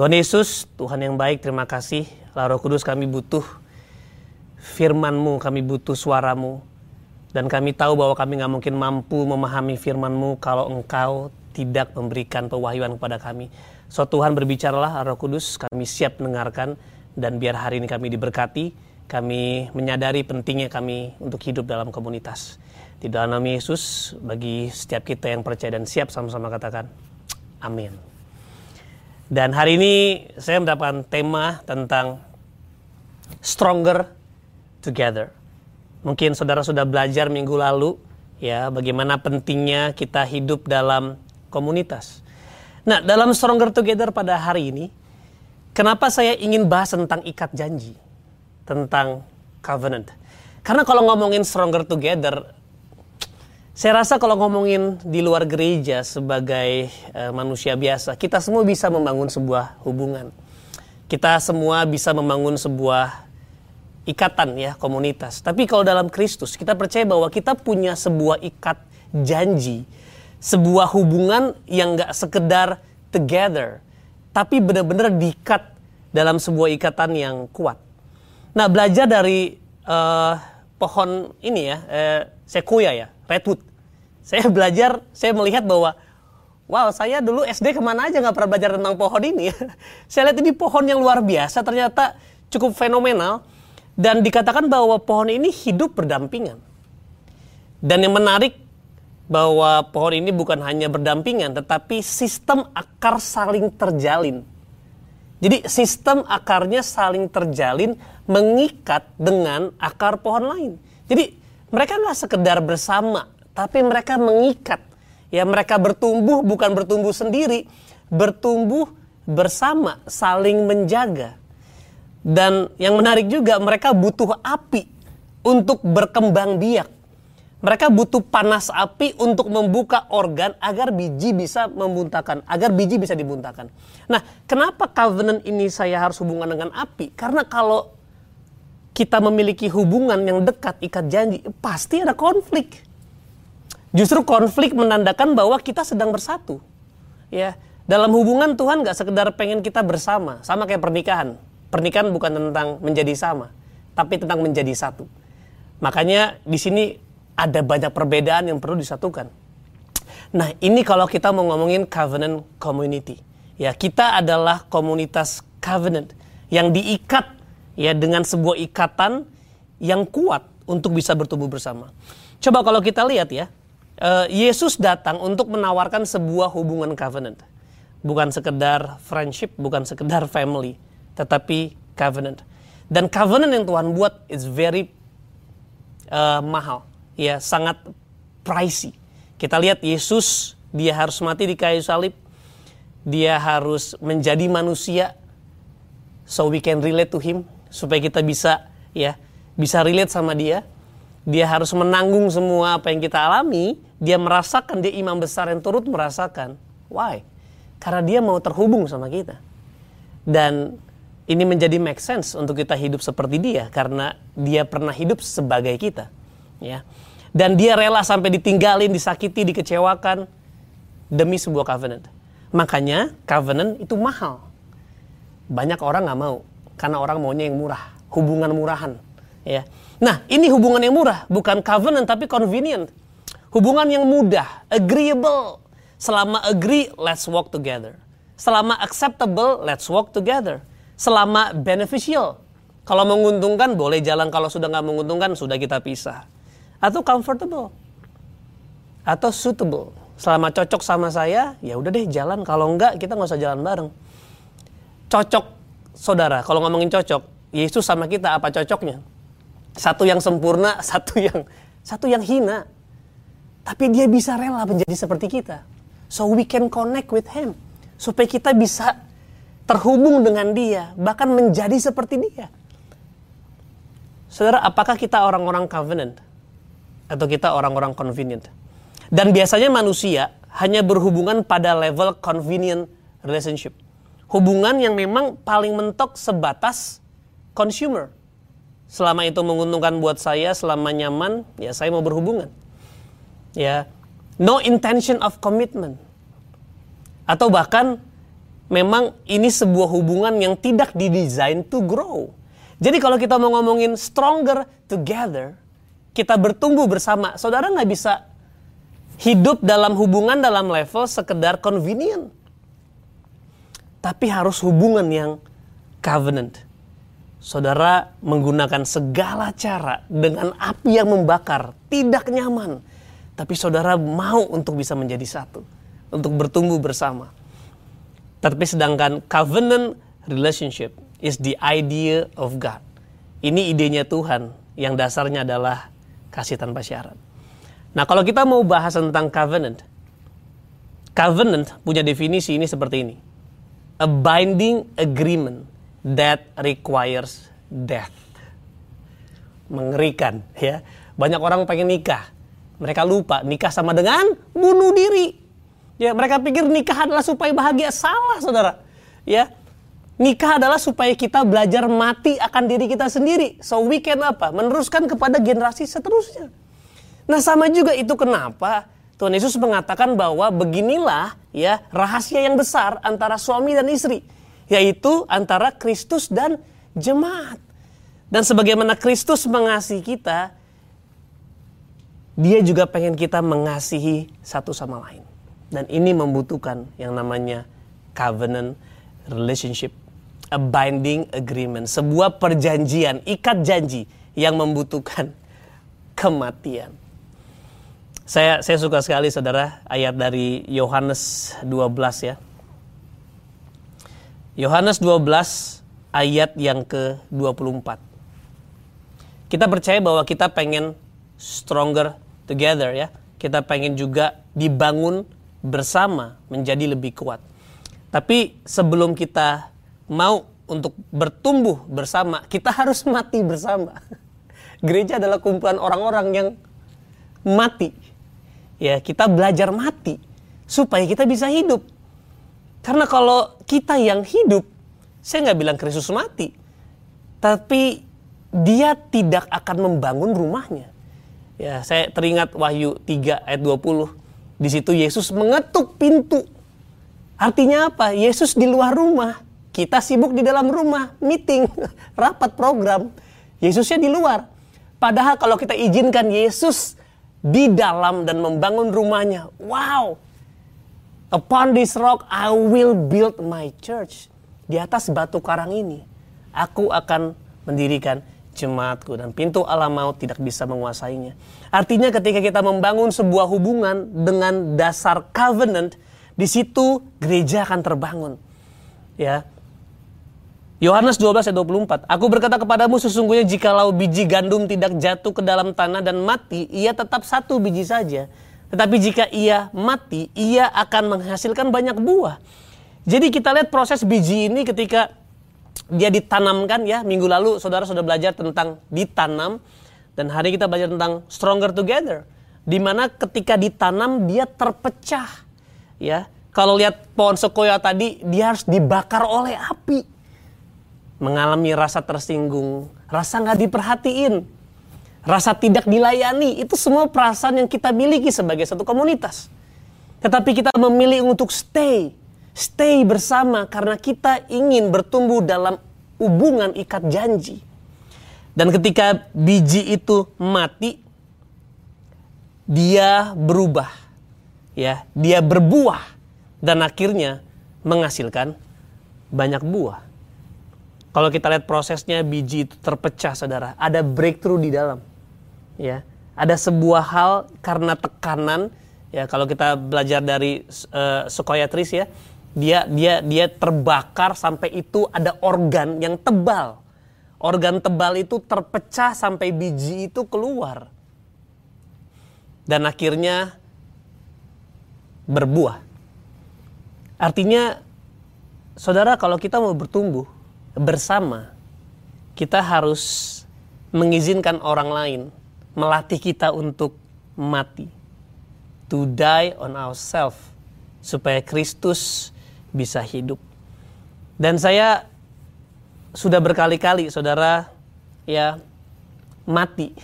Tuhan Yesus, Tuhan yang baik, terima kasih. Lah Roh Kudus kami butuh firman-Mu, kami butuh suaramu. Dan kami tahu bahwa kami nggak mungkin mampu memahami firman-Mu kalau Engkau tidak memberikan pewahyuan kepada kami. So Tuhan berbicaralah Roh Kudus, kami siap mendengarkan dan biar hari ini kami diberkati, kami menyadari pentingnya kami untuk hidup dalam komunitas. Di dalam nama Yesus, bagi setiap kita yang percaya dan siap sama-sama katakan, amin. Dan hari ini saya mendapatkan tema tentang stronger together. Mungkin saudara sudah belajar minggu lalu ya bagaimana pentingnya kita hidup dalam komunitas. Nah, dalam Stronger Together pada hari ini, kenapa saya ingin bahas tentang ikat janji, tentang covenant. Karena kalau ngomongin Stronger Together, saya rasa kalau ngomongin di luar gereja sebagai uh, manusia biasa, kita semua bisa membangun sebuah hubungan. Kita semua bisa membangun sebuah ikatan ya komunitas. Tapi kalau dalam Kristus kita percaya bahwa kita punya sebuah ikat janji, sebuah hubungan yang gak sekedar together, tapi benar-benar diikat dalam sebuah ikatan yang kuat. Nah belajar dari uh, pohon ini ya, uh, sequoia ya, redwood. Saya belajar, saya melihat bahwa wow saya dulu SD ke mana aja nggak pernah belajar tentang pohon ini. saya lihat ini pohon yang luar biasa, ternyata cukup fenomenal dan dikatakan bahwa pohon ini hidup berdampingan. Dan yang menarik bahwa pohon ini bukan hanya berdampingan, tetapi sistem akar saling terjalin. Jadi sistem akarnya saling terjalin mengikat dengan akar pohon lain. Jadi mereka nggak sekedar bersama, tapi mereka mengikat. Ya mereka bertumbuh bukan bertumbuh sendiri, bertumbuh bersama, saling menjaga. Dan yang menarik juga mereka butuh api untuk berkembang biak. Mereka butuh panas api untuk membuka organ agar biji bisa membuntakan, agar biji bisa dibuntakan. Nah, kenapa covenant ini saya harus hubungan dengan api? Karena kalau kita memiliki hubungan yang dekat, ikat janji, pasti ada konflik. Justru konflik menandakan bahwa kita sedang bersatu. Ya, dalam hubungan Tuhan gak sekedar pengen kita bersama, sama kayak pernikahan Pernikahan bukan tentang menjadi sama, tapi tentang menjadi satu. Makanya di sini ada banyak perbedaan yang perlu disatukan. Nah, ini kalau kita mau ngomongin covenant community. Ya, kita adalah komunitas covenant yang diikat ya dengan sebuah ikatan yang kuat untuk bisa bertumbuh bersama. Coba kalau kita lihat ya, eh, Yesus datang untuk menawarkan sebuah hubungan covenant. Bukan sekedar friendship, bukan sekedar family tetapi covenant. Dan covenant yang Tuhan buat is very uh, mahal, ya sangat pricey. Kita lihat Yesus dia harus mati di kayu salib, dia harus menjadi manusia, so we can relate to him, supaya kita bisa ya bisa relate sama dia. Dia harus menanggung semua apa yang kita alami. Dia merasakan, dia imam besar yang turut merasakan. Why? Karena dia mau terhubung sama kita. Dan ini menjadi make sense untuk kita hidup seperti dia karena dia pernah hidup sebagai kita ya dan dia rela sampai ditinggalin disakiti dikecewakan demi sebuah covenant makanya covenant itu mahal banyak orang nggak mau karena orang maunya yang murah hubungan murahan ya nah ini hubungan yang murah bukan covenant tapi convenient hubungan yang mudah agreeable selama agree let's walk together selama acceptable let's walk together selama beneficial. Kalau menguntungkan boleh jalan, kalau sudah nggak menguntungkan sudah kita pisah. Atau comfortable. Atau suitable. Selama cocok sama saya, ya udah deh jalan. Kalau enggak, kita nggak usah jalan bareng. Cocok, saudara. Kalau ngomongin cocok, Yesus sama kita apa cocoknya? Satu yang sempurna, satu yang satu yang hina. Tapi dia bisa rela menjadi seperti kita. So we can connect with him. Supaya kita bisa terhubung dengan dia, bahkan menjadi seperti dia. Saudara, apakah kita orang-orang covenant? Atau kita orang-orang convenient? Dan biasanya manusia hanya berhubungan pada level convenient relationship. Hubungan yang memang paling mentok sebatas consumer. Selama itu menguntungkan buat saya, selama nyaman, ya saya mau berhubungan. Ya, no intention of commitment. Atau bahkan memang ini sebuah hubungan yang tidak didesain to grow. Jadi kalau kita mau ngomongin stronger together, kita bertumbuh bersama, saudara nggak bisa hidup dalam hubungan dalam level sekedar convenient. Tapi harus hubungan yang covenant. Saudara menggunakan segala cara dengan api yang membakar, tidak nyaman. Tapi saudara mau untuk bisa menjadi satu, untuk bertumbuh bersama. Tapi sedangkan covenant relationship is the idea of God. Ini idenya Tuhan yang dasarnya adalah kasih tanpa syarat. Nah, kalau kita mau bahas tentang covenant, covenant punya definisi ini seperti ini. A binding agreement that requires death. Mengerikan, ya. Banyak orang pengen nikah. Mereka lupa nikah sama dengan bunuh diri. Ya, mereka pikir nikah adalah supaya bahagia. Salah, Saudara. Ya, Nikah adalah supaya kita belajar mati akan diri kita sendiri. So we can apa? Meneruskan kepada generasi seterusnya. Nah sama juga itu kenapa Tuhan Yesus mengatakan bahwa beginilah ya rahasia yang besar antara suami dan istri. Yaitu antara Kristus dan jemaat. Dan sebagaimana Kristus mengasihi kita, dia juga pengen kita mengasihi satu sama lain. Dan ini membutuhkan yang namanya covenant relationship a binding agreement, sebuah perjanjian, ikat janji yang membutuhkan kematian. Saya saya suka sekali Saudara ayat dari Yohanes 12 ya. Yohanes 12 ayat yang ke-24. Kita percaya bahwa kita pengen stronger together ya. Kita pengen juga dibangun bersama menjadi lebih kuat. Tapi sebelum kita mau untuk bertumbuh bersama, kita harus mati bersama. Gereja adalah kumpulan orang-orang yang mati. Ya, kita belajar mati supaya kita bisa hidup. Karena kalau kita yang hidup, saya nggak bilang Kristus mati, tapi dia tidak akan membangun rumahnya. Ya, saya teringat Wahyu 3 ayat 20. Di situ Yesus mengetuk pintu. Artinya apa? Yesus di luar rumah kita sibuk di dalam rumah, meeting, rapat program. Yesusnya di luar. Padahal kalau kita izinkan Yesus di dalam dan membangun rumahnya, wow. Upon this rock I will build my church. Di atas batu karang ini, aku akan mendirikan jemaatku dan pintu alam maut tidak bisa menguasainya. Artinya ketika kita membangun sebuah hubungan dengan dasar covenant, di situ gereja akan terbangun. Ya, Yohanes 12 ayat 24. Aku berkata kepadamu sesungguhnya jikalau biji gandum tidak jatuh ke dalam tanah dan mati, ia tetap satu biji saja. Tetapi jika ia mati, ia akan menghasilkan banyak buah. Jadi kita lihat proses biji ini ketika dia ditanamkan ya. Minggu lalu saudara sudah belajar tentang ditanam. Dan hari kita belajar tentang stronger together. Di mana ketika ditanam dia terpecah. Ya, Kalau lihat pohon sekoya tadi dia harus dibakar oleh api mengalami rasa tersinggung, rasa nggak diperhatiin, rasa tidak dilayani, itu semua perasaan yang kita miliki sebagai satu komunitas. Tetapi kita memilih untuk stay, stay bersama karena kita ingin bertumbuh dalam hubungan ikat janji. Dan ketika biji itu mati, dia berubah, ya, dia berbuah dan akhirnya menghasilkan banyak buah. Kalau kita lihat prosesnya biji itu terpecah saudara, ada breakthrough di dalam. Ya, ada sebuah hal karena tekanan ya kalau kita belajar dari uh, ya, dia dia dia terbakar sampai itu ada organ yang tebal. Organ tebal itu terpecah sampai biji itu keluar. Dan akhirnya berbuah. Artinya saudara kalau kita mau bertumbuh bersama, kita harus mengizinkan orang lain melatih kita untuk mati. To die on ourselves supaya Kristus bisa hidup. Dan saya sudah berkali-kali saudara ya mati.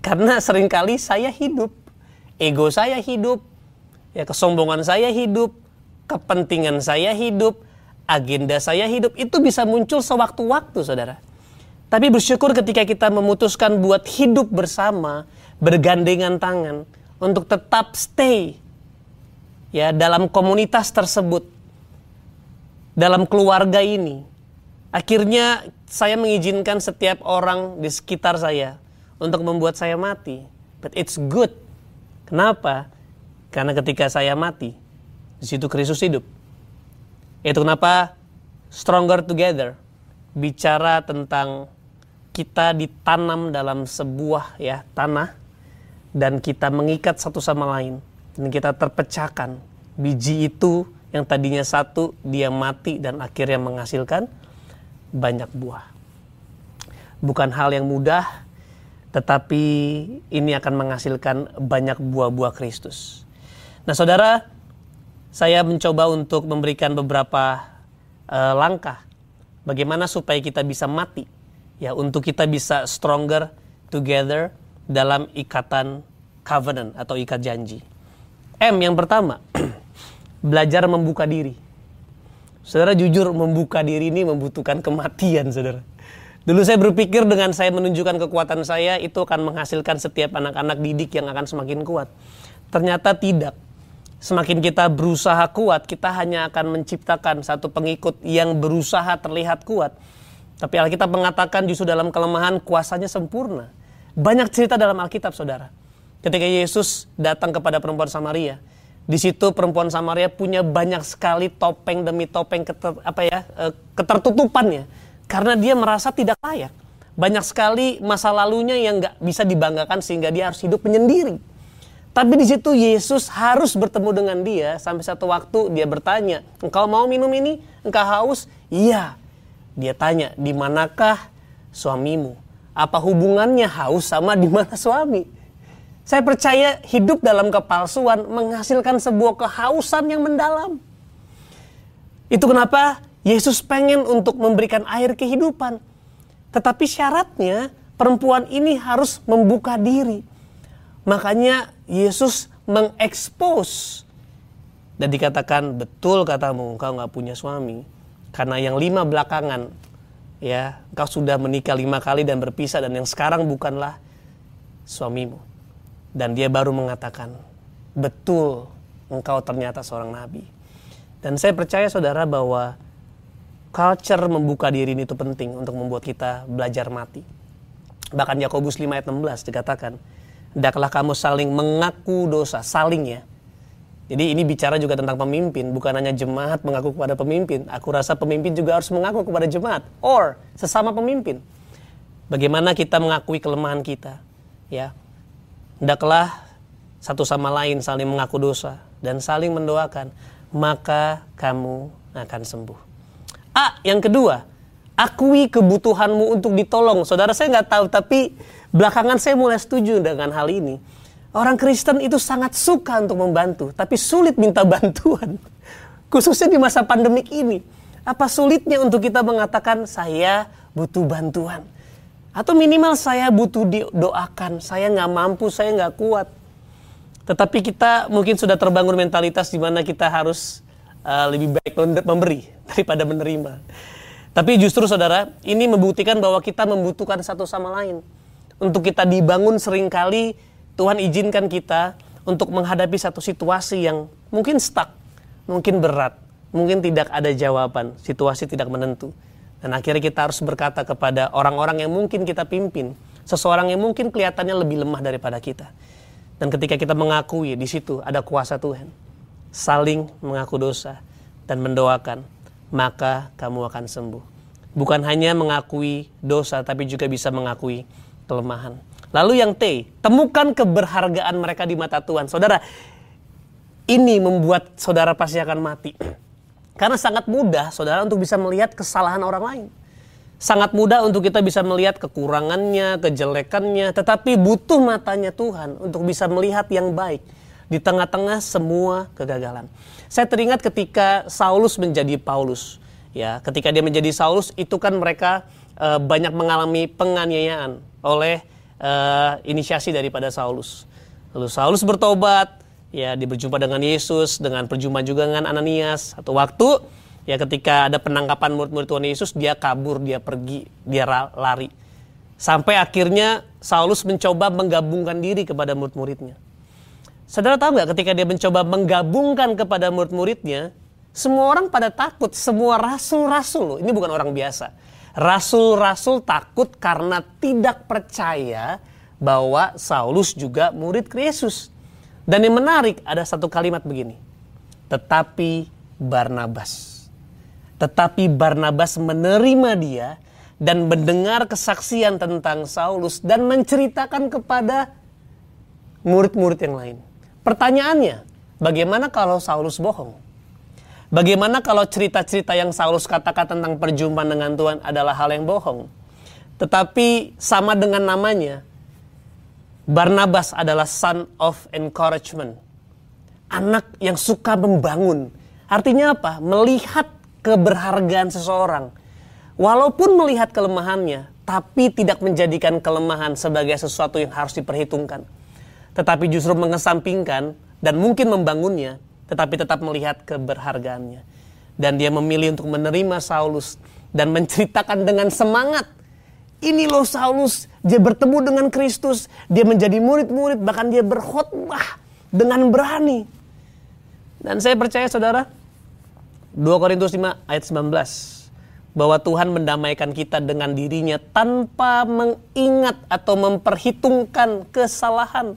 Karena sering kali saya hidup, ego saya hidup, ya kesombongan saya hidup, kepentingan saya hidup, agenda saya hidup itu bisa muncul sewaktu-waktu saudara. Tapi bersyukur ketika kita memutuskan buat hidup bersama, bergandengan tangan untuk tetap stay ya dalam komunitas tersebut, dalam keluarga ini. Akhirnya saya mengizinkan setiap orang di sekitar saya untuk membuat saya mati. But it's good. Kenapa? Karena ketika saya mati, di situ Kristus hidup. Itu kenapa stronger together bicara tentang kita ditanam dalam sebuah ya tanah dan kita mengikat satu sama lain dan kita terpecahkan biji itu yang tadinya satu dia mati dan akhirnya menghasilkan banyak buah. Bukan hal yang mudah tetapi ini akan menghasilkan banyak buah-buah Kristus. Nah, Saudara, saya mencoba untuk memberikan beberapa uh, langkah bagaimana supaya kita bisa mati ya untuk kita bisa stronger together dalam ikatan covenant atau ikat janji. M yang pertama, belajar membuka diri. Saudara jujur membuka diri ini membutuhkan kematian, saudara. Dulu saya berpikir dengan saya menunjukkan kekuatan saya itu akan menghasilkan setiap anak-anak didik yang akan semakin kuat. Ternyata tidak. Semakin kita berusaha kuat, kita hanya akan menciptakan satu pengikut yang berusaha terlihat kuat tapi Alkitab mengatakan justru dalam kelemahan kuasanya sempurna. Banyak cerita dalam Alkitab, saudara. Ketika Yesus datang kepada perempuan Samaria, di situ perempuan Samaria punya banyak sekali topeng demi topeng keter, apa ya eh, ketertutupannya, karena dia merasa tidak layak. Banyak sekali masa lalunya yang nggak bisa dibanggakan sehingga dia harus hidup menyendiri. Tapi di situ Yesus harus bertemu dengan dia sampai satu waktu dia bertanya, engkau mau minum ini? Engkau haus? Iya. Dia tanya, di manakah suamimu? Apa hubungannya haus sama di mana suami? Saya percaya hidup dalam kepalsuan menghasilkan sebuah kehausan yang mendalam. Itu kenapa Yesus pengen untuk memberikan air kehidupan. Tetapi syaratnya perempuan ini harus membuka diri. Makanya Yesus mengekspos dan dikatakan betul katamu engkau nggak punya suami karena yang lima belakangan, ya, kau sudah menikah lima kali dan berpisah dan yang sekarang bukanlah suamimu. Dan dia baru mengatakan, betul engkau ternyata seorang nabi. Dan saya percaya saudara bahwa culture membuka diri ini itu penting untuk membuat kita belajar mati. Bahkan Yakobus 5 ayat 16 dikatakan, Hendaklah kamu saling mengaku dosa, saling ya jadi ini bicara juga tentang pemimpin, bukan hanya jemaat mengaku kepada pemimpin. Aku rasa pemimpin juga harus mengaku kepada jemaat or sesama pemimpin. Bagaimana kita mengakui kelemahan kita, ya. Hendaklah satu sama lain saling mengaku dosa dan saling mendoakan, maka kamu akan sembuh. A, yang kedua, akui kebutuhanmu untuk ditolong. Saudara saya nggak tahu, tapi belakangan saya mulai setuju dengan hal ini Orang Kristen itu sangat suka untuk membantu, tapi sulit minta bantuan. Khususnya di masa pandemik ini. Apa sulitnya untuk kita mengatakan saya butuh bantuan? Atau minimal saya butuh didoakan, saya nggak mampu, saya nggak kuat. Tetapi kita mungkin sudah terbangun mentalitas di mana kita harus uh, lebih baik memberi daripada menerima. Tapi justru saudara, ini membuktikan bahwa kita membutuhkan satu sama lain. Untuk kita dibangun sering kali Tuhan izinkan kita untuk menghadapi satu situasi yang mungkin stuck, mungkin berat, mungkin tidak ada jawaban, situasi tidak menentu. Dan akhirnya kita harus berkata kepada orang-orang yang mungkin kita pimpin, seseorang yang mungkin kelihatannya lebih lemah daripada kita. Dan ketika kita mengakui di situ ada kuasa Tuhan, saling mengaku dosa dan mendoakan, maka kamu akan sembuh. Bukan hanya mengakui dosa, tapi juga bisa mengakui kelemahan. Lalu yang T, temukan keberhargaan mereka di mata Tuhan. Saudara, ini membuat saudara pasti akan mati. Karena sangat mudah saudara untuk bisa melihat kesalahan orang lain. Sangat mudah untuk kita bisa melihat kekurangannya, kejelekannya, tetapi butuh matanya Tuhan untuk bisa melihat yang baik di tengah-tengah semua kegagalan. Saya teringat ketika Saulus menjadi Paulus, ya, ketika dia menjadi Saulus itu kan mereka e, banyak mengalami penganiayaan oleh uh, inisiasi daripada Saulus. Lalu Saulus bertobat, ya dia berjumpa dengan Yesus, dengan perjumpaan juga dengan Ananias. Satu waktu, Ya ketika ada penangkapan murid-murid Tuhan Yesus, dia kabur, dia pergi, dia lari. Sampai akhirnya Saulus mencoba menggabungkan diri kepada murid-muridnya. Saudara tahu nggak ketika dia mencoba menggabungkan kepada murid-muridnya, semua orang pada takut, semua rasul-rasul ini bukan orang biasa. Rasul-rasul takut karena tidak percaya bahwa Saulus juga murid Yesus. Dan yang menarik ada satu kalimat begini. Tetapi Barnabas tetapi Barnabas menerima dia dan mendengar kesaksian tentang Saulus dan menceritakan kepada murid-murid yang lain. Pertanyaannya, bagaimana kalau Saulus bohong? Bagaimana kalau cerita-cerita yang Saulus katakan tentang perjumpaan dengan Tuhan adalah hal yang bohong? Tetapi sama dengan namanya, Barnabas adalah son of encouragement. Anak yang suka membangun. Artinya apa? Melihat keberhargaan seseorang. Walaupun melihat kelemahannya, tapi tidak menjadikan kelemahan sebagai sesuatu yang harus diperhitungkan. Tetapi justru mengesampingkan dan mungkin membangunnya, tetapi tetap melihat keberhargaannya. Dan dia memilih untuk menerima Saulus dan menceritakan dengan semangat. Ini loh Saulus, dia bertemu dengan Kristus, dia menjadi murid-murid, bahkan dia berkhotbah dengan berani. Dan saya percaya saudara, 2 Korintus 5 ayat 19 bahwa Tuhan mendamaikan kita dengan dirinya tanpa mengingat atau memperhitungkan kesalahan.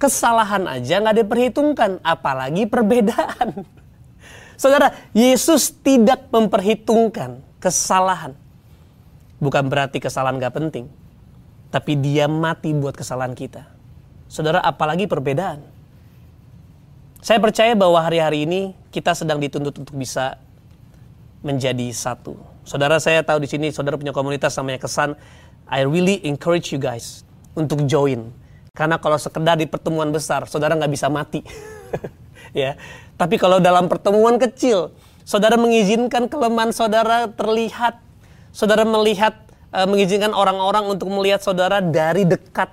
Kesalahan aja nggak diperhitungkan, apalagi perbedaan. Saudara, Yesus tidak memperhitungkan kesalahan. Bukan berarti kesalahan gak penting. Tapi dia mati buat kesalahan kita. Saudara, apalagi perbedaan. Saya percaya bahwa hari-hari ini kita sedang dituntut untuk bisa menjadi satu. Saudara saya tahu di sini saudara punya komunitas namanya Kesan. I really encourage you guys untuk join. Karena kalau sekedar di pertemuan besar, saudara nggak bisa mati. ya. Tapi kalau dalam pertemuan kecil, saudara mengizinkan kelemahan saudara terlihat. Saudara melihat, uh, mengizinkan orang-orang untuk melihat saudara dari dekat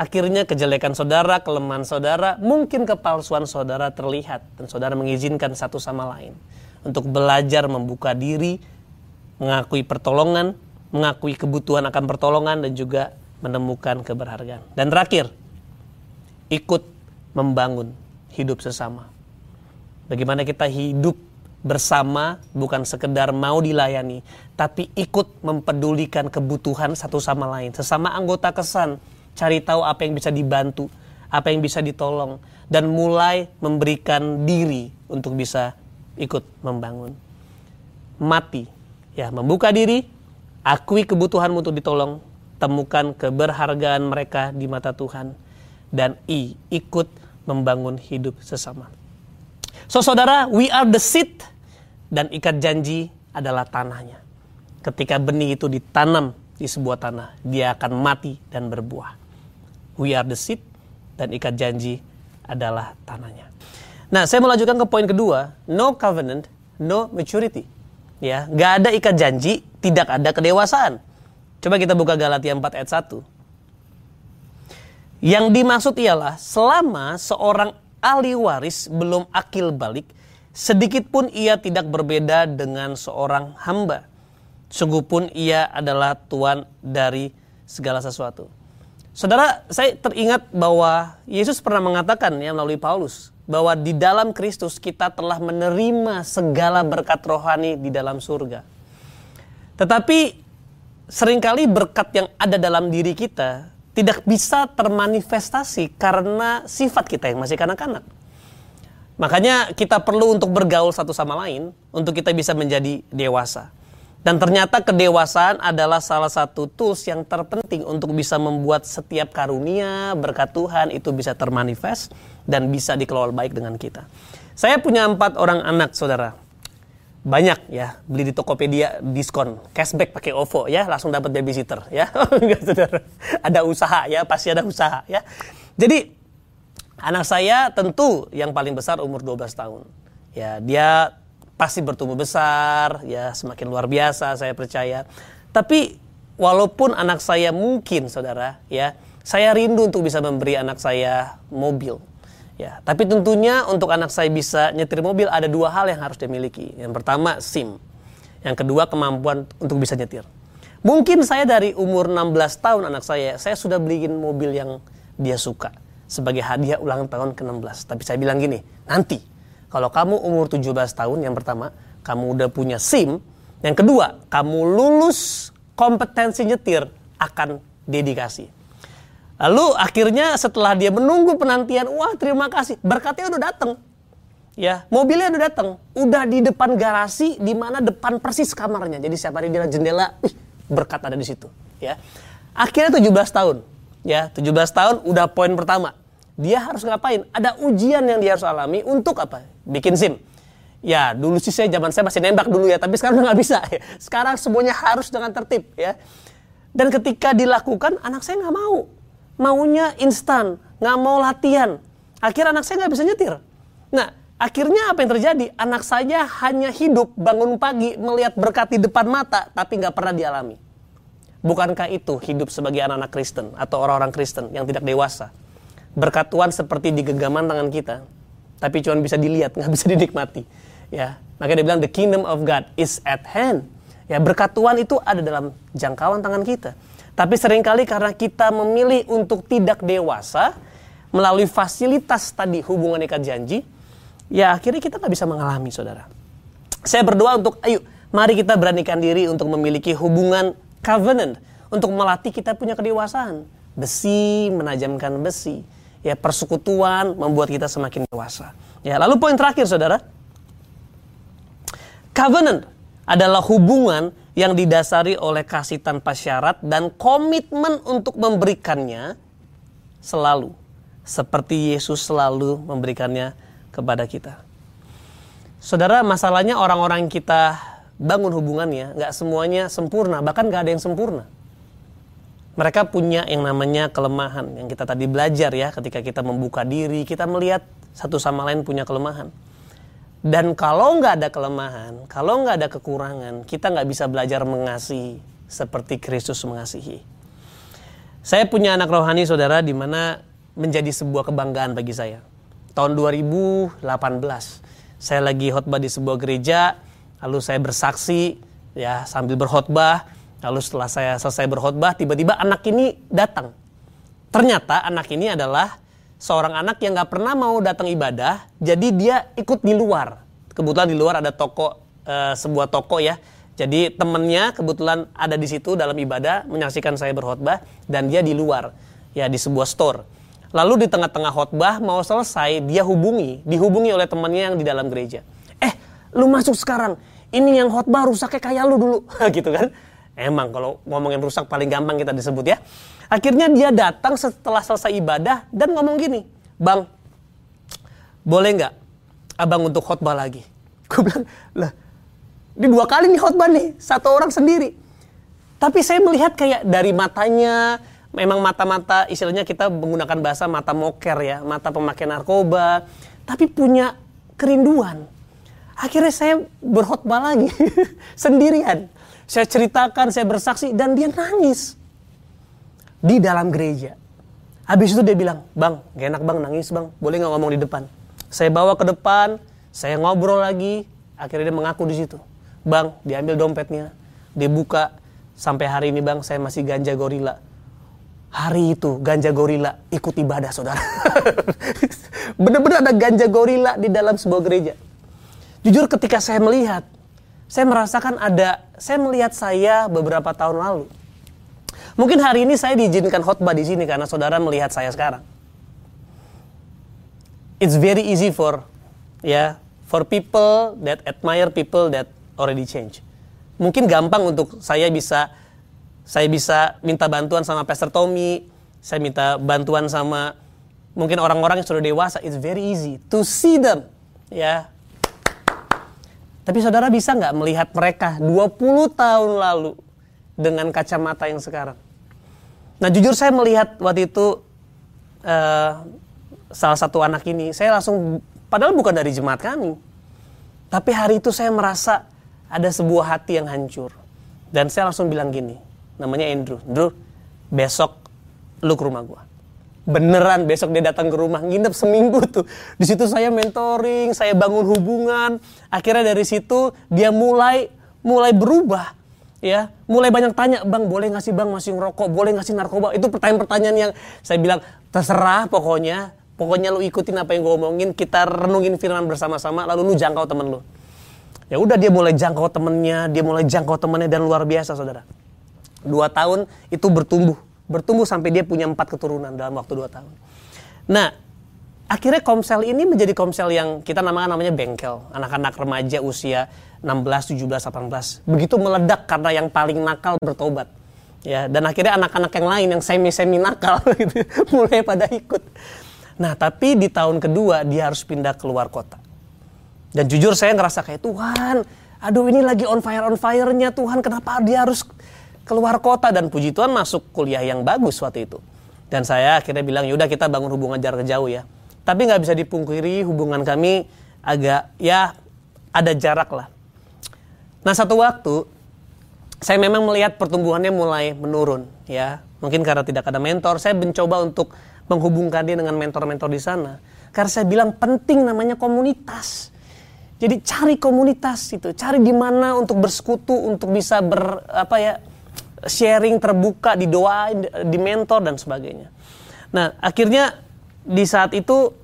Akhirnya kejelekan saudara, kelemahan saudara, mungkin kepalsuan saudara terlihat dan saudara mengizinkan satu sama lain untuk belajar membuka diri, mengakui pertolongan, mengakui kebutuhan akan pertolongan dan juga menemukan keberhargaan. Dan terakhir, ikut membangun hidup sesama. Bagaimana kita hidup bersama bukan sekedar mau dilayani, tapi ikut mempedulikan kebutuhan satu sama lain, sesama anggota kesan cari tahu apa yang bisa dibantu, apa yang bisa ditolong, dan mulai memberikan diri untuk bisa ikut membangun. Mati, ya membuka diri, akui kebutuhanmu untuk ditolong, temukan keberhargaan mereka di mata Tuhan, dan I, ikut membangun hidup sesama. So saudara, we are the seed, dan ikat janji adalah tanahnya. Ketika benih itu ditanam di sebuah tanah, dia akan mati dan berbuah. We are the seed dan ikat janji adalah tanahnya. Nah, saya melanjutkan ke poin kedua, no covenant, no maturity. Ya, nggak ada ikat janji, tidak ada kedewasaan. Coba kita buka Galatia 4 ayat 1. Yang dimaksud ialah selama seorang ahli waris belum akil balik, sedikit pun ia tidak berbeda dengan seorang hamba. Sungguh pun ia adalah tuan dari segala sesuatu. Saudara, saya teringat bahwa Yesus pernah mengatakan ya melalui Paulus bahwa di dalam Kristus kita telah menerima segala berkat rohani di dalam surga. Tetapi sering kali berkat yang ada dalam diri kita tidak bisa termanifestasi karena sifat kita yang masih kanak-kanak. Makanya kita perlu untuk bergaul satu sama lain untuk kita bisa menjadi dewasa. Dan ternyata kedewasaan adalah salah satu tools yang terpenting untuk bisa membuat setiap karunia berkat Tuhan itu bisa termanifest dan bisa dikelola baik dengan kita. Saya punya empat orang anak saudara. Banyak ya, beli di Tokopedia diskon, cashback pakai OVO ya, langsung dapat babysitter ya. Saudara. Ada usaha ya, pasti ada usaha ya. Jadi anak saya tentu yang paling besar umur 12 tahun. Ya, dia pasti bertumbuh besar, ya semakin luar biasa saya percaya. Tapi walaupun anak saya mungkin saudara, ya saya rindu untuk bisa memberi anak saya mobil. Ya, tapi tentunya untuk anak saya bisa nyetir mobil ada dua hal yang harus dia miliki. Yang pertama SIM. Yang kedua kemampuan untuk bisa nyetir. Mungkin saya dari umur 16 tahun anak saya, saya sudah beliin mobil yang dia suka sebagai hadiah ulang tahun ke-16. Tapi saya bilang gini, nanti kalau kamu umur 17 tahun yang pertama, kamu udah punya SIM, yang kedua, kamu lulus kompetensi nyetir akan dedikasi. Lalu akhirnya setelah dia menunggu penantian, wah terima kasih, berkatnya udah datang. Ya, mobilnya udah datang, udah di depan garasi di mana depan persis kamarnya. Jadi siapa dia jendela, wih, berkat ada di situ, ya. Akhirnya 17 tahun. Ya, 17 tahun udah poin pertama. Dia harus ngapain? Ada ujian yang dia harus alami untuk apa? Bikin SIM. Ya, dulu sih saya zaman saya masih nembak dulu ya, tapi sekarang udah nggak bisa. Ya. Sekarang semuanya harus dengan tertib ya. Dan ketika dilakukan, anak saya nggak mau maunya instan, nggak mau latihan. Akhirnya anak saya nggak bisa nyetir. Nah, akhirnya apa yang terjadi? Anak saya hanya hidup bangun pagi melihat berkat di depan mata, tapi nggak pernah dialami. Bukankah itu hidup sebagai anak-anak Kristen atau orang-orang Kristen yang tidak dewasa? Berkat Tuhan seperti di genggaman tangan kita, tapi cuma bisa dilihat, nggak bisa dinikmati. Ya, makanya dia bilang the kingdom of God is at hand. Ya, berkat Tuhan itu ada dalam jangkauan tangan kita. Tapi sering kali karena kita memilih untuk tidak dewasa melalui fasilitas tadi hubungan ikat janji, ya akhirnya kita nggak bisa mengalami, saudara. Saya berdoa untuk, ayo, mari kita beranikan diri untuk memiliki hubungan covenant, untuk melatih kita punya kedewasaan. Besi menajamkan besi, ya persekutuan membuat kita semakin dewasa. Ya, lalu poin terakhir, saudara, covenant adalah hubungan yang didasari oleh kasih tanpa syarat dan komitmen untuk memberikannya selalu seperti Yesus selalu memberikannya kepada kita. Saudara, masalahnya orang-orang kita bangun hubungannya nggak semuanya sempurna, bahkan nggak ada yang sempurna. Mereka punya yang namanya kelemahan yang kita tadi belajar ya ketika kita membuka diri, kita melihat satu sama lain punya kelemahan. Dan kalau nggak ada kelemahan, kalau nggak ada kekurangan, kita nggak bisa belajar mengasihi seperti Kristus mengasihi. Saya punya anak rohani saudara di mana menjadi sebuah kebanggaan bagi saya. Tahun 2018, saya lagi khotbah di sebuah gereja, lalu saya bersaksi ya sambil berkhotbah, lalu setelah saya selesai berkhotbah, tiba-tiba anak ini datang. Ternyata anak ini adalah seorang anak yang nggak pernah mau datang ibadah, jadi dia ikut di luar. Kebetulan di luar ada toko, e, sebuah toko ya. Jadi temennya kebetulan ada di situ dalam ibadah, menyaksikan saya berkhotbah, dan dia di luar, ya di sebuah store. Lalu di tengah-tengah khotbah mau selesai, dia hubungi, dihubungi oleh temannya yang di dalam gereja. Eh, lu masuk sekarang. Ini yang khotbah rusaknya kayak lu dulu, gitu kan? Emang kalau ngomongin rusak paling gampang kita disebut ya. Akhirnya dia datang setelah selesai ibadah dan ngomong gini, Bang, boleh nggak abang untuk khotbah lagi? Gue bilang, lah, ini dua kali nih khotbah nih, satu orang sendiri. Tapi saya melihat kayak dari matanya, memang mata-mata istilahnya kita menggunakan bahasa mata moker ya, mata pemakai narkoba, tapi punya kerinduan. Akhirnya saya berkhotbah lagi sendirian. Saya ceritakan, saya bersaksi dan dia nangis di dalam gereja. Habis itu dia bilang, bang, gak enak bang nangis bang, boleh nggak ngomong di depan? Saya bawa ke depan, saya ngobrol lagi, akhirnya dia mengaku di situ. Bang, diambil dompetnya, dibuka, sampai hari ini bang saya masih ganja gorila. Hari itu ganja gorila ikut ibadah saudara. Bener-bener ada ganja gorila di dalam sebuah gereja. Jujur ketika saya melihat, saya merasakan ada, saya melihat saya beberapa tahun lalu Mungkin hari ini saya diizinkan khotbah di sini karena saudara melihat saya sekarang. It's very easy for ya yeah, for people that admire people that already change. Mungkin gampang untuk saya bisa saya bisa minta bantuan sama Pastor Tommy, saya minta bantuan sama mungkin orang-orang yang sudah dewasa. It's very easy to see them, ya. Yeah. Tapi saudara bisa nggak melihat mereka 20 tahun lalu dengan kacamata yang sekarang? Nah jujur saya melihat waktu itu uh, salah satu anak ini, saya langsung, padahal bukan dari jemaat kami. Tapi hari itu saya merasa ada sebuah hati yang hancur. Dan saya langsung bilang gini, namanya Andrew. Andrew, besok lu ke rumah gua. Beneran besok dia datang ke rumah nginep seminggu tuh. Di situ saya mentoring saya bangun hubungan. Akhirnya dari situ dia mulai mulai berubah ya. Mulai banyak tanya bang boleh nggak sih bang masih ngerokok? Boleh nggak sih narkoba? Itu pertanyaan-pertanyaan yang saya bilang terserah pokoknya. Pokoknya lu ikutin apa yang gue omongin kita renungin firman bersama-sama lalu lu jangkau temen lu. Ya udah dia mulai jangkau temennya dia mulai jangkau temennya dan luar biasa saudara. Dua tahun itu bertumbuh bertumbuh sampai dia punya empat keturunan dalam waktu dua tahun. Nah, akhirnya komsel ini menjadi komsel yang kita namakan namanya bengkel. Anak-anak remaja usia 16, 17, 18. Begitu meledak karena yang paling nakal bertobat. Ya, dan akhirnya anak-anak yang lain yang semi-semi nakal gitu, mulai pada ikut. Nah, tapi di tahun kedua dia harus pindah keluar kota. Dan jujur saya ngerasa kayak Tuhan, aduh ini lagi on fire on fire-nya Tuhan, kenapa dia harus keluar kota dan puji Tuhan masuk kuliah yang bagus waktu itu. Dan saya akhirnya bilang, yaudah kita bangun hubungan jarak jauh ya. Tapi nggak bisa dipungkiri hubungan kami agak ya ada jarak lah. Nah satu waktu saya memang melihat pertumbuhannya mulai menurun ya. Mungkin karena tidak ada mentor, saya mencoba untuk menghubungkan dia dengan mentor-mentor di sana. Karena saya bilang penting namanya komunitas. Jadi cari komunitas itu, cari di mana untuk bersekutu, untuk bisa ber apa ya sharing terbuka, didoain, di mentor dan sebagainya. Nah, akhirnya di saat itu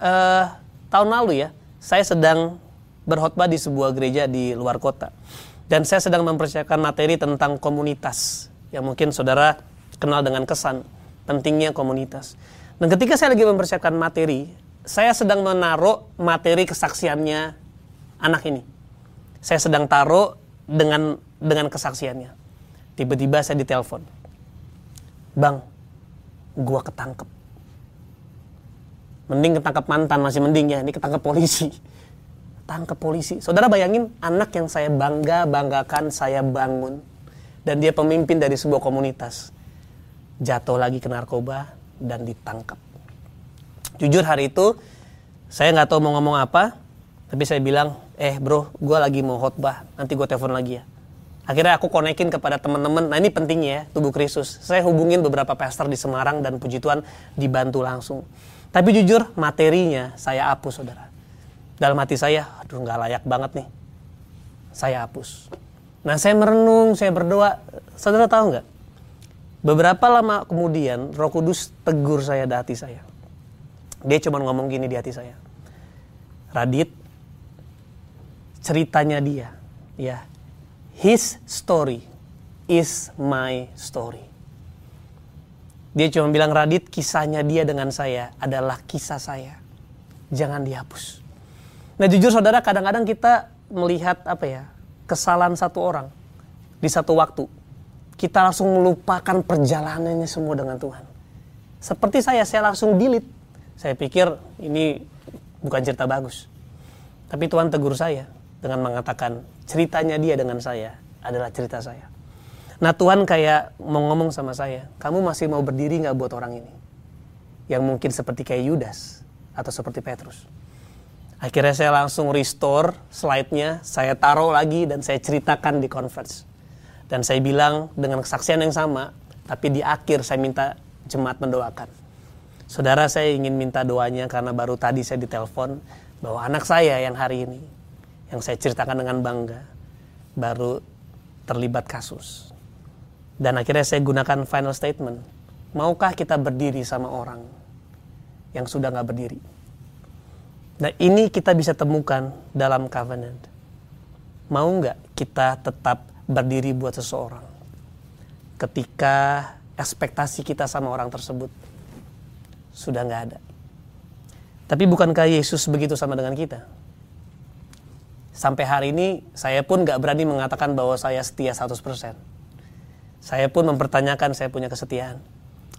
uh, tahun lalu ya, saya sedang berkhotbah di sebuah gereja di luar kota. Dan saya sedang mempersiapkan materi tentang komunitas yang mungkin saudara kenal dengan kesan pentingnya komunitas. Dan ketika saya lagi mempersiapkan materi, saya sedang menaruh materi kesaksiannya anak ini. Saya sedang taruh dengan dengan kesaksiannya. Tiba-tiba saya ditelepon. Bang, gua ketangkep. Mending ketangkep mantan masih mending ya, ini ketangkep polisi. Tangkep polisi. Saudara bayangin anak yang saya bangga banggakan saya bangun dan dia pemimpin dari sebuah komunitas jatuh lagi ke narkoba dan ditangkap. Jujur hari itu saya nggak tahu mau ngomong apa, tapi saya bilang, eh bro, gue lagi mau khotbah, nanti gue telepon lagi ya. Akhirnya aku konekin kepada teman-teman. Nah ini pentingnya ya, tubuh Kristus. Saya hubungin beberapa pastor di Semarang dan puji Tuhan dibantu langsung. Tapi jujur materinya saya hapus saudara. Dalam hati saya, aduh nggak layak banget nih. Saya hapus. Nah saya merenung, saya berdoa. Saudara tahu nggak? Beberapa lama kemudian Roh Kudus tegur saya di hati saya. Dia cuma ngomong gini di hati saya. Radit, ceritanya dia, ya His story is my story. Dia cuma bilang Radit kisahnya dia dengan saya adalah kisah saya. Jangan dihapus. Nah jujur saudara kadang-kadang kita melihat apa ya kesalahan satu orang di satu waktu. Kita langsung melupakan perjalanannya semua dengan Tuhan. Seperti saya, saya langsung delete. Saya pikir ini bukan cerita bagus. Tapi Tuhan tegur saya dengan mengatakan ceritanya dia dengan saya adalah cerita saya. Nah Tuhan kayak mau ngomong sama saya, kamu masih mau berdiri nggak buat orang ini? Yang mungkin seperti kayak Yudas atau seperti Petrus. Akhirnya saya langsung restore slide-nya, saya taruh lagi dan saya ceritakan di conference. Dan saya bilang dengan kesaksian yang sama, tapi di akhir saya minta jemaat mendoakan. Saudara saya ingin minta doanya karena baru tadi saya ditelepon bahwa anak saya yang hari ini yang saya ceritakan dengan bangga baru terlibat kasus. Dan akhirnya saya gunakan final statement. Maukah kita berdiri sama orang yang sudah nggak berdiri? Nah ini kita bisa temukan dalam covenant. Mau nggak kita tetap berdiri buat seseorang ketika ekspektasi kita sama orang tersebut sudah nggak ada. Tapi bukankah Yesus begitu sama dengan kita? Sampai hari ini saya pun gak berani mengatakan bahwa saya setia 100%. Saya pun mempertanyakan saya punya kesetiaan.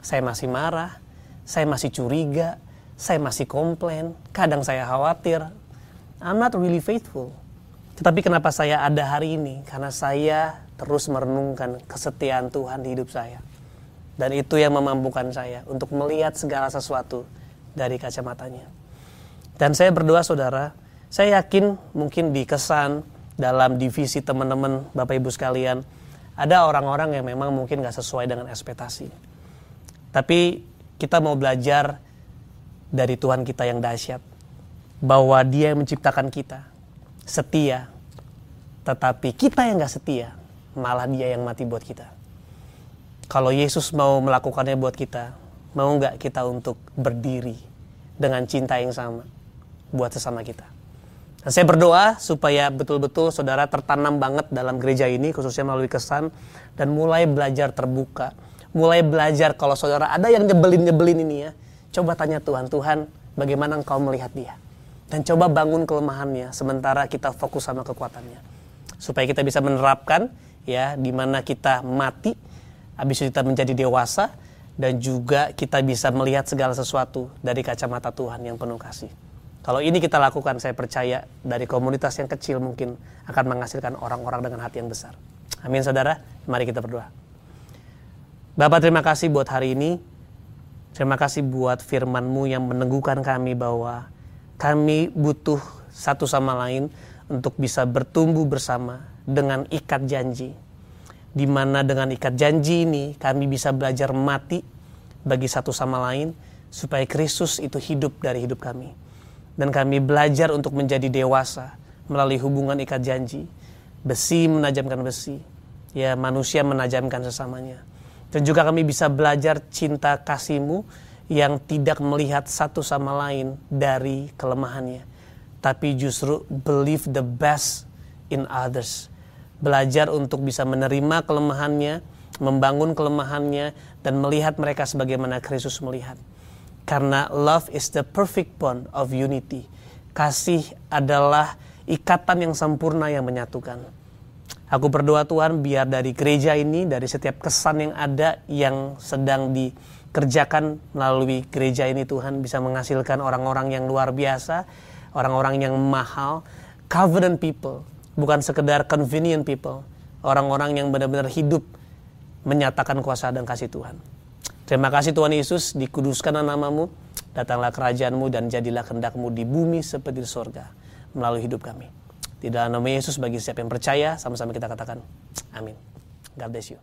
Saya masih marah, saya masih curiga, saya masih komplain, kadang saya khawatir. I'm not really faithful. Tetapi kenapa saya ada hari ini? Karena saya terus merenungkan kesetiaan Tuhan di hidup saya. Dan itu yang memampukan saya untuk melihat segala sesuatu dari kacamatanya. Dan saya berdoa saudara, saya yakin mungkin di kesan dalam divisi teman-teman Bapak Ibu sekalian ada orang-orang yang memang mungkin gak sesuai dengan ekspektasi. Tapi Kita mau belajar dari Tuhan kita yang dahsyat. Bahwa dia yang menciptakan kita. Setia. Tetapi kita yang gak setia. Malah dia yang mati buat kita. Kalau Yesus mau melakukannya buat kita. Mau gak kita untuk berdiri. Dengan cinta yang sama. Buat sesama kita. Dan saya berdoa supaya betul-betul saudara tertanam banget dalam gereja ini, khususnya melalui kesan, dan mulai belajar terbuka. Mulai belajar kalau saudara ada yang nyebelin-nyebelin ini ya, coba tanya Tuhan, Tuhan bagaimana engkau melihat dia? Dan coba bangun kelemahannya, sementara kita fokus sama kekuatannya. Supaya kita bisa menerapkan ya, di mana kita mati, habis itu kita menjadi dewasa, dan juga kita bisa melihat segala sesuatu dari kacamata Tuhan yang penuh kasih. Kalau ini kita lakukan, saya percaya dari komunitas yang kecil mungkin akan menghasilkan orang-orang dengan hati yang besar. Amin saudara, mari kita berdoa. Bapak terima kasih buat hari ini. Terima kasih buat firman-Mu yang meneguhkan kami bahwa kami butuh satu sama lain untuk bisa bertumbuh bersama dengan ikat janji. Di mana dengan ikat janji ini kami bisa belajar mati bagi satu sama lain supaya Kristus itu hidup dari hidup kami dan kami belajar untuk menjadi dewasa melalui hubungan ikat janji. Besi menajamkan besi, ya manusia menajamkan sesamanya. Dan juga kami bisa belajar cinta kasihmu yang tidak melihat satu sama lain dari kelemahannya. Tapi justru believe the best in others. Belajar untuk bisa menerima kelemahannya, membangun kelemahannya, dan melihat mereka sebagaimana Kristus melihat. Karena love is the perfect bond of unity. Kasih adalah ikatan yang sempurna yang menyatukan. Aku berdoa Tuhan biar dari gereja ini, dari setiap kesan yang ada yang sedang dikerjakan melalui gereja ini Tuhan bisa menghasilkan orang-orang yang luar biasa, orang-orang yang mahal, covenant people, bukan sekedar convenient people, orang-orang yang benar-benar hidup menyatakan kuasa dan kasih Tuhan. Terima kasih Tuhan Yesus, dikuduskan namamu, datanglah kerajaanmu dan jadilah kehendakmu di bumi seperti di sorga melalui hidup kami. Di dalam nama Yesus bagi siapa yang percaya, sama-sama kita katakan, amin. God bless you.